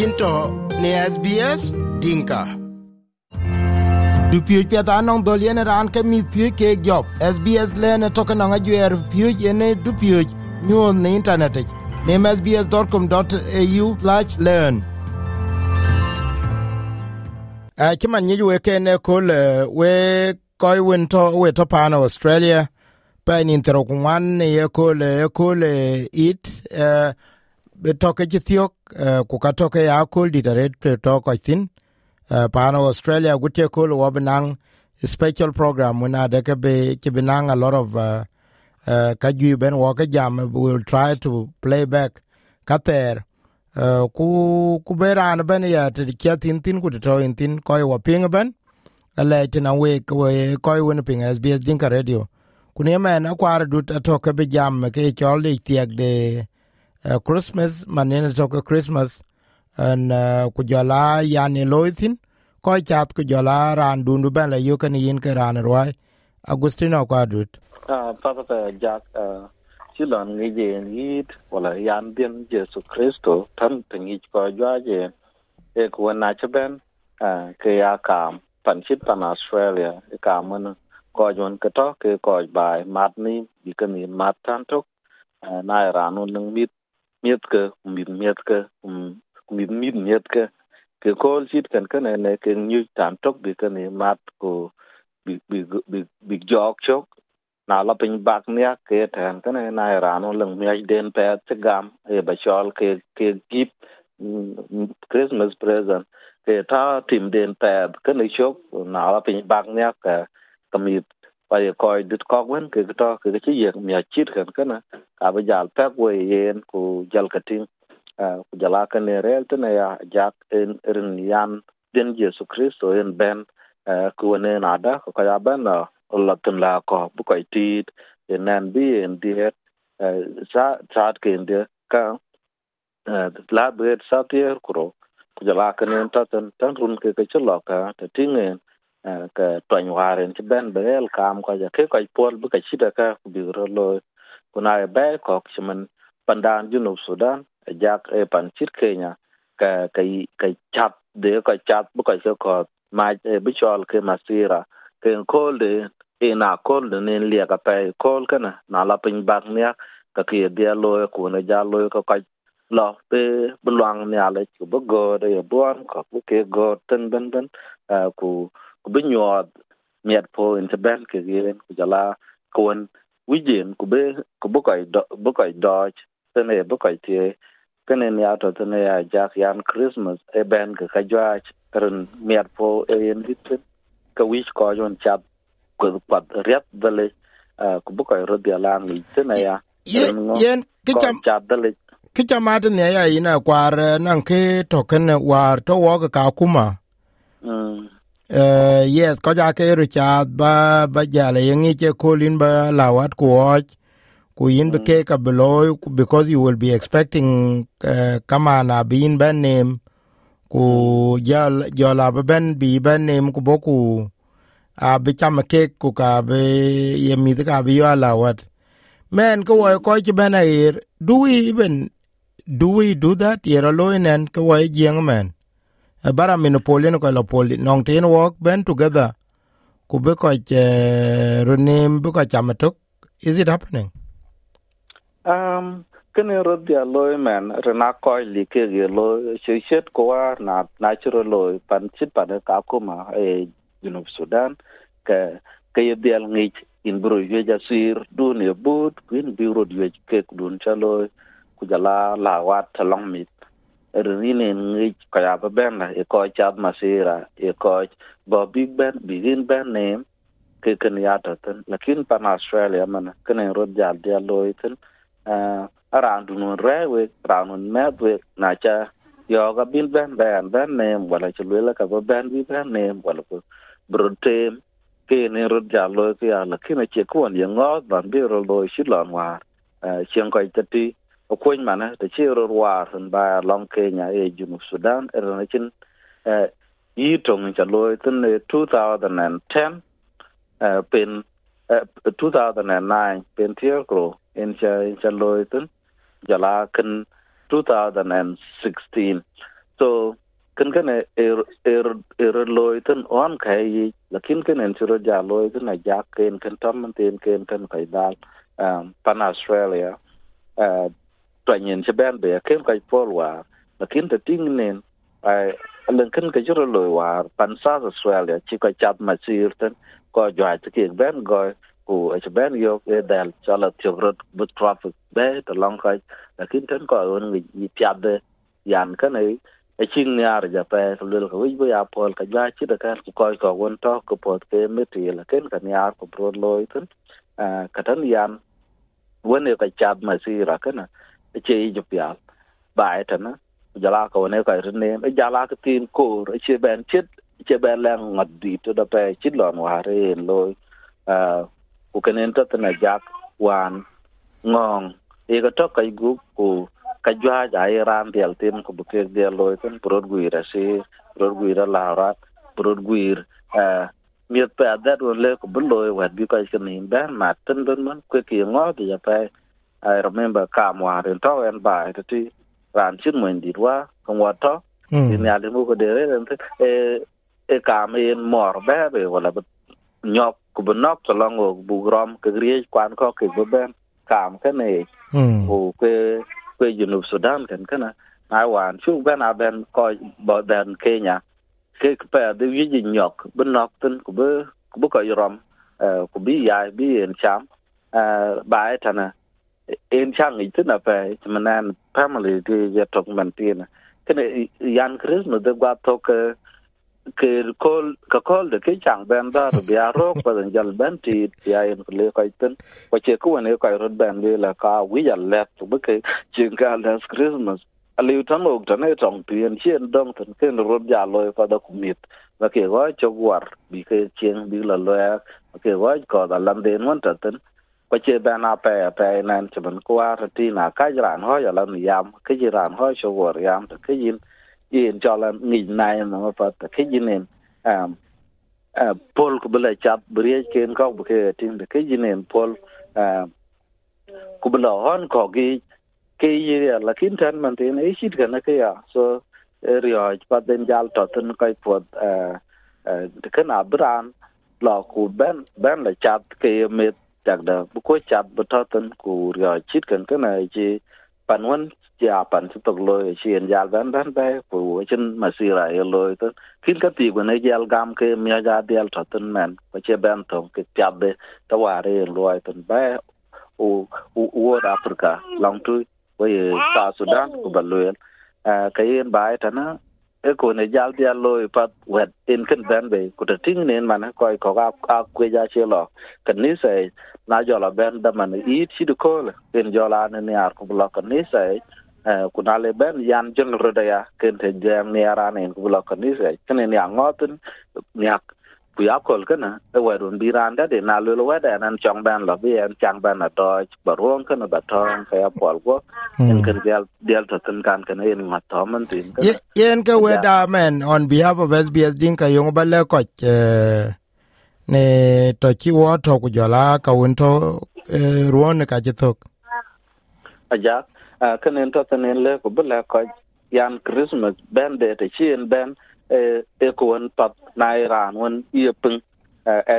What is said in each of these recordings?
yinto ne SBS Dinka. Du piöc piɛth anɔŋ dhol yen raan ke mith piöc keek jɔp SBS lene toke nɔŋ ajuɛɛr piöc yene du piöc nyuɔɔth ne internetic nim sbs.com.au learn. Ci man nyic weken kol we kɔc wen tɔ we tɔ paano australia. Pa nin thero ku ŋwan ye kol ye kol it uh, toke ci thiok uh, ku ka toke ya kol dit aret pe to ko thin uh, pano australia gutie kol wo benang special program. When ade ke be ci benang a lot of uh, ka ju ben wo ke jam will try to play back. Ka ter uh, ku ku be ran ben ya te ke tin tin ku to in tin ko wo ping ben. Ale tin a we ko ko won ping sbs dinka radio. Ku ne men akwar dut atoke be jam ke chol de tiek de uh, Christmas manene toke Christmas an uh, ku jala yani loithin ko chat ku jala ran dundu ben la yokan yin ke ran rwai Agustino kwadut ah papa pa jak uh, silon ngi je yit wala yan bien Jesu Kristo tan tingi ko jwaje e ku na chben ke ya kam pan chit pan Australia e kam ko jon ke to ke ko bai mat ni bi ke ni mat tan tok na ran un mit miet mit miet ke mit mit miet ke ke kol chit kan kan ne ke nyu tan tok bi kan ne mat ko bi bi bi bi jok chok. Na la pin bak nia ke tan kan ne na e ra no lang mi den pe te gam e ba chol ke ke gip mm, christmas present. Ke ta tim den pe kan ne chok, na la pin bak nia ka kamit pa ye koy dit kok wen ke to ke chi ye mi chit kan kana ka ba jal pek we yen ku jal kating ku jala kan ne rel tene ya jak en rin yan den Jesu Kristo en ben ku ne na da ko ya ben la la la ko bu koy tit en nan bi en diet sa sa ke en de ka la bet sa tier kuro ku jala kan en ta tan tan run ke ke chlo ka ta tingen ka twany waren ci ben berel kam ko ja ke ko pol bu ka chida ka bi ro lo kuna e be ko chman pandan junub sudan e jak e pan chit kenya, ka kai kai chat de, ka chat bu ka se ko ma e bi chol ke masira ke kol de e na kol de, ne lia ka pe kol kana na la pin bak nya ka ke dia lo e ko na ja lo ko ka lo pe bluang nya le, ku bu go de bu an ko bu ke go ten ben ben ku ku bi nyuɔɔt miɛt po in ben ke yen ku jala kuwen wijen ku be ku bi kɔc bi dɔɔc tene bi kɔc tie. Kene ya tɔ tene ya jak yan christmas e ben ke ka jwac ren miɛt po e yen litin ka wic kɔc on cap kueth kuath riɛth dhalic ku bi kɔc ro dhialang ic tene ya. Yen cap dhalic ki ca mat ne ya ina kwar nan ke token war to wo ka kuma uh, yes ko ja ke ru cha ba ba ja le yin che kolin ba la wat ko ku yin be ke ka beloy because you will be expecting uh, kama na bin ben name. Ku ja ja la ben bi ben name ku boku a bi cham ke ku ka be ye mi ka bi ya la wat men ko ko chi ben air do we even do we do that? Yero loinen ko wo jeng men bara min polin ko la poli. Nong tin work ben together. Ku be ko che runim bu ko chamatok is it happening? Um kene rod dia loy man rena ko li ke ge lo che chet ko na natural loy pan chit pan e ka ko ma e junub sudan. Ke ke ye dia ngi in bro ye ja sir, du ne but kuin bi rod ye ke dun chalo ku jala la wat long mit rinin ngi kaya ba ben la e ko chat masira e ko bo big ben bigin ben name ke ken ya ten. Lakin pan australia man ken ro jal dia loy ten. Uh, around nun re we round nun me we na cha yo ga bin ben ben ben name wala cha le ka ba ben bi ben name wala ko bro tem ke ne ro jal loy ke ya. Lakin che ko ye ngo ban bi ro loy shi lon war chen koy tati okwen mana te chi ro war hun ba long kenya e junub sudan e ro chin e, yi tong cha loy tin 2010 pen e, 2009 pen tier gro in cha in cha loy tin jala kan 2016 so kan kan er er er e loy ten on kai yi lakin kan en chiro ja loy tin na ja ken kan tam tin ken kan kai dal um pan australia uh twanyin che ben be ken kai pol wa lakin te ting nen ai len ken rồi chiro loy wa pan south australia chi ka chat ma sir ten, ko jwa te ke ben go ku e che ben yo e cho dal chala tiogrot but traffic be to long kai lakin ten ko on ngi piat de yan kan ai e, e chin nyar ja pe lul ko wi ya pol, ka ja chi da kan ku ko ko won to ko pot ke meti là ken kan yar ko pro loy tun ka tan yan won e ka chat ma si là kana e che i ju pya ba á, tan ja la ko ne ka rin ne e ja la ka tin ko e che ben chit che ben la ngat di to da pe chit lon wa re en loy ku kenen ta na jak wan ngong. E ka to ka gu ku ka jwa ja i ran dial tin ko bu ke dial loy kan prod guira si prod guira la rat prod guir eh miet pa that one le ko bu loy wat bi ka cái ni ban ma tin ben man ko ki ngo ti ja pa i remember kam wa ren to en ba ti ti ran chin mun di wa kan wa to. Ni ya le mu ko de re e e kam en mor ba be wala nyok ku bu nok to long bu grom ke grie kwan ko ke bu ben kam ka ne. Ku ke kwe junub sudan kan kana ai wan chu ben a ben ko bo ben kenya. Ke pe de yi nyok bu nok tin ku bu ku bu ko rom ku bi ya bi en cham ba ta na en chang i tina a pe manan family ti ya tok man tin kana yan christmas de gwa tok ke kol ka kol de ke chang ben da ru bia ro pa den jal ben ti ya en le ka tin. Ko che ku ne ka ro ben le la ka wi ya le tu bu ke jing ka das christmas ali tan ok tan e tong pien chen dong tan ken ro ja lo pa da ku mit và ke go cho war bi ke chen bi la lo ya ke go ko da lan den won ta tan ko che ben a pe pe nan che ban kwa ti na ka ran ho ya lam yam ke ji ran ho cho wor yam ta ke yin yin cho là nghỉ này mà mà phát cái gì nên à à Paul cũng bị chặt bria trên có một cái tin cái gì nên Paul ku bla hon ko gi ke cái ya la kin tan man thì ấy xịt ga na ke ya so rồi pa den jal to tin cái po à à cái nào bran là cụ ben ben la chặt ke mệt chắc đó bu ko chặt bu trọ tin cụ rồi xịt cái cái này chỉ pan wan ya pan su tok loy chien jal ban ban ba ku chen masira e loy to kin ka ti ko ne jal gam ke mi ga dial to ten men ko che ban to ke tàu ta ware loy ten ba u u u africa long tu với sa sudan của ba loy eh, ka yen bài ta na e ko ne jal dial loy pat wet in ken ban be ku ta ting nen man ko ko ga ka ku ja che lo. Kan ni se na jo la ben da man e i chi du ko en jo la ne ar ku lo kan ni se e, kuna le ben yan jon à, ya. Ken te jam ni ara ne ku lo kan ni se. Ken này angotin ni ak ku ya kol kana e wa run bi ran da de na lo wa da nan chong ban lo bi en chang ban na ba ron kana ba tong ka ya pol go en ken del del to tan kan kana en ma to man tin yen ka we da men on behalf of SBS din ka yong ba le ko ne to chi wo to ku jola ka un to ruon ka ji tok aja kanen to tanen le ko bula ko yan christmas ben de te chien ben e ko won pap na iran won ye pung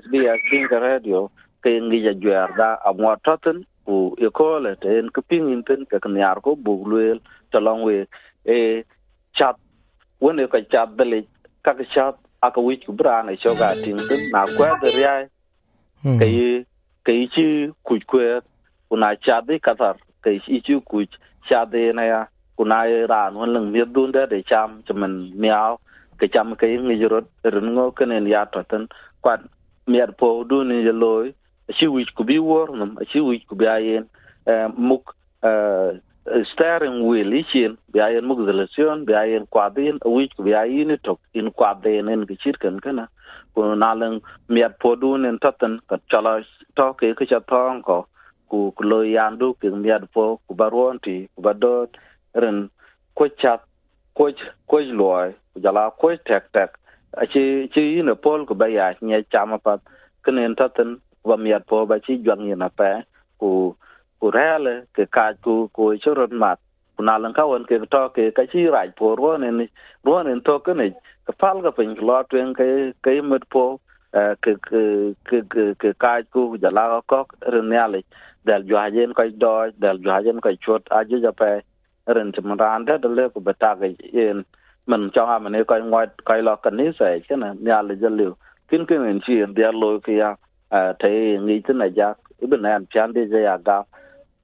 sbs din ka radio ke ngi ja jwer da amwa toten ku e ko le te en kuping inten ka kan yar ko bugluel to long we e chat won e ka chat bele ka ka chat aka wich ku brana cho ga tin na kwa de ria ke ke chi ku kwe kuna chat de katar ke chi ku cha de na ya kuna ran won leng mi dun de de cham chaman miao ke cham ke ngi joro run ngo kenen ya to tan kwat mer po du ni je loy chi wich ku bi wor nam chi wich ku bi ayen muk steering wheel ichin bi ayen muk zelation bi ayen kwadin wich ku bi ayen tok in kwadin en gichir kan kana ku na mer po du nen totan ka chala to ke ke cha thong ko ku ku yan du ke mer po ku baron ti ku badot ren ko chat ko ko loy jala ko tek tek a chi chi ina pol ko ba ya nya chama pat. Kenen taten ba miad po ba chi jwang ina pa ku ku rele ke ka ku ku chorot mat. Kuna lan ka won ke to ke, ka chi raj po ro ne ni ro ne to ke ne ka pal ga pin lo twen ke ke mit po ke ke ke ke ka ku jala ko ren ya le. Dal jo ko do dal jwajen ko chot aje ja pa ren tim ran da le ko beta ga yen mình cho ha mình coi ngoài coi lo cần hết sẽ cái này nhà là dân liệu. Kiến cái mình chỉ để lo kia à thấy nghĩ thế này giá bên này anh chán đi dây à gạo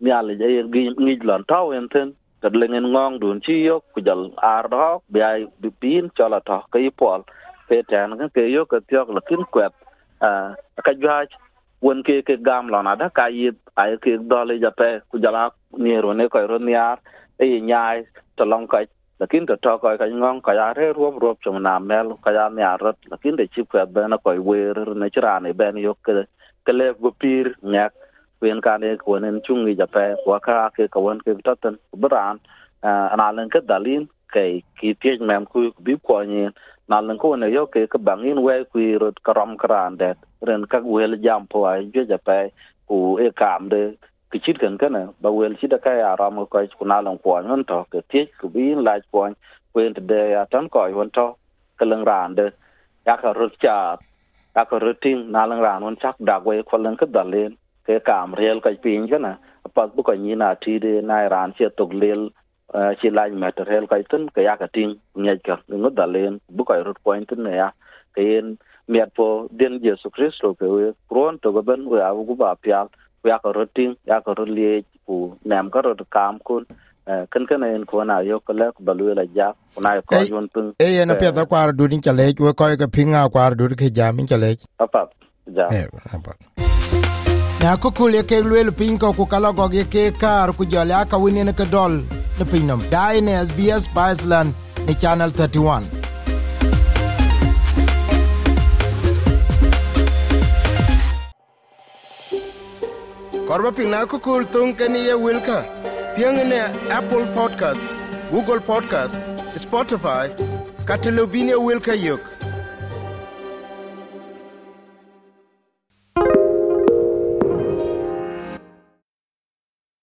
nhà là dây nghĩ nghĩ lần thao em thân cái lên ngon ngon đồn chi yo kujal ar đó bây bị pin, cho là thọ cái pol thế thằng cái kia yo cái tiếc là kiến quẹt à cái giá quên cái cái gam là nó đã cái gì, ai cái đó là giờ pe kujal ni rồi này coi rồi ni ar ấy cho long cái lakin to to ko ka ngong ka ya re ruom ruop chum na mel ka ya mi arot lakin de chip ka bena ko wer ne chra ne ben yo ke ke le go pir nyak wen ka ne ko nen chung ni jape wa ka ke ka won ke taten bran ana len ke dalin ke ki tie mem ku bi ko ni na len ko ne yo ke ka bangin we ku rot karam kran de ren ka wel jam po ai je jape ku e kam de ki chit kan kana ba wel chit ka ya ram ko ku na long po ngon to ke ti ku bi la ko an wen de ya tan ko yon to ka leng ran de ya ka rut cha, ya ka rut ting, na lang ran won chak da we ko leng ka dalen ke kam riel ka pin kana pa bu ko ni na ti de, na ran che tok lel chi la ma ter hel ka tin, ke ya ka tin nge ka ngo dalen bu ko rut point ne ya. Ke en miat po den jesu kristo ke we kron to ga ben we awu gu ba pial. Ya ko rotin ya ko rolie ku nam ko rot kam kun kan kan en ko na yo ko le ko balu la ja na ko yon pun e ye na pe da kwar du din chale ko ko ga pinga kwar du ke jam min chale apa ja. E apa. Na ko ku le ke lwel pin ko ku kala go ge ke kar ku ja la ka ne ke dol ne pinom. Dai ne sbs Iceland ni channel 31 Korba pingna kukul tung kani ye wilka. Piangene Apple Podcast, Google Podcast, Spotify, katilobine wilka yuk.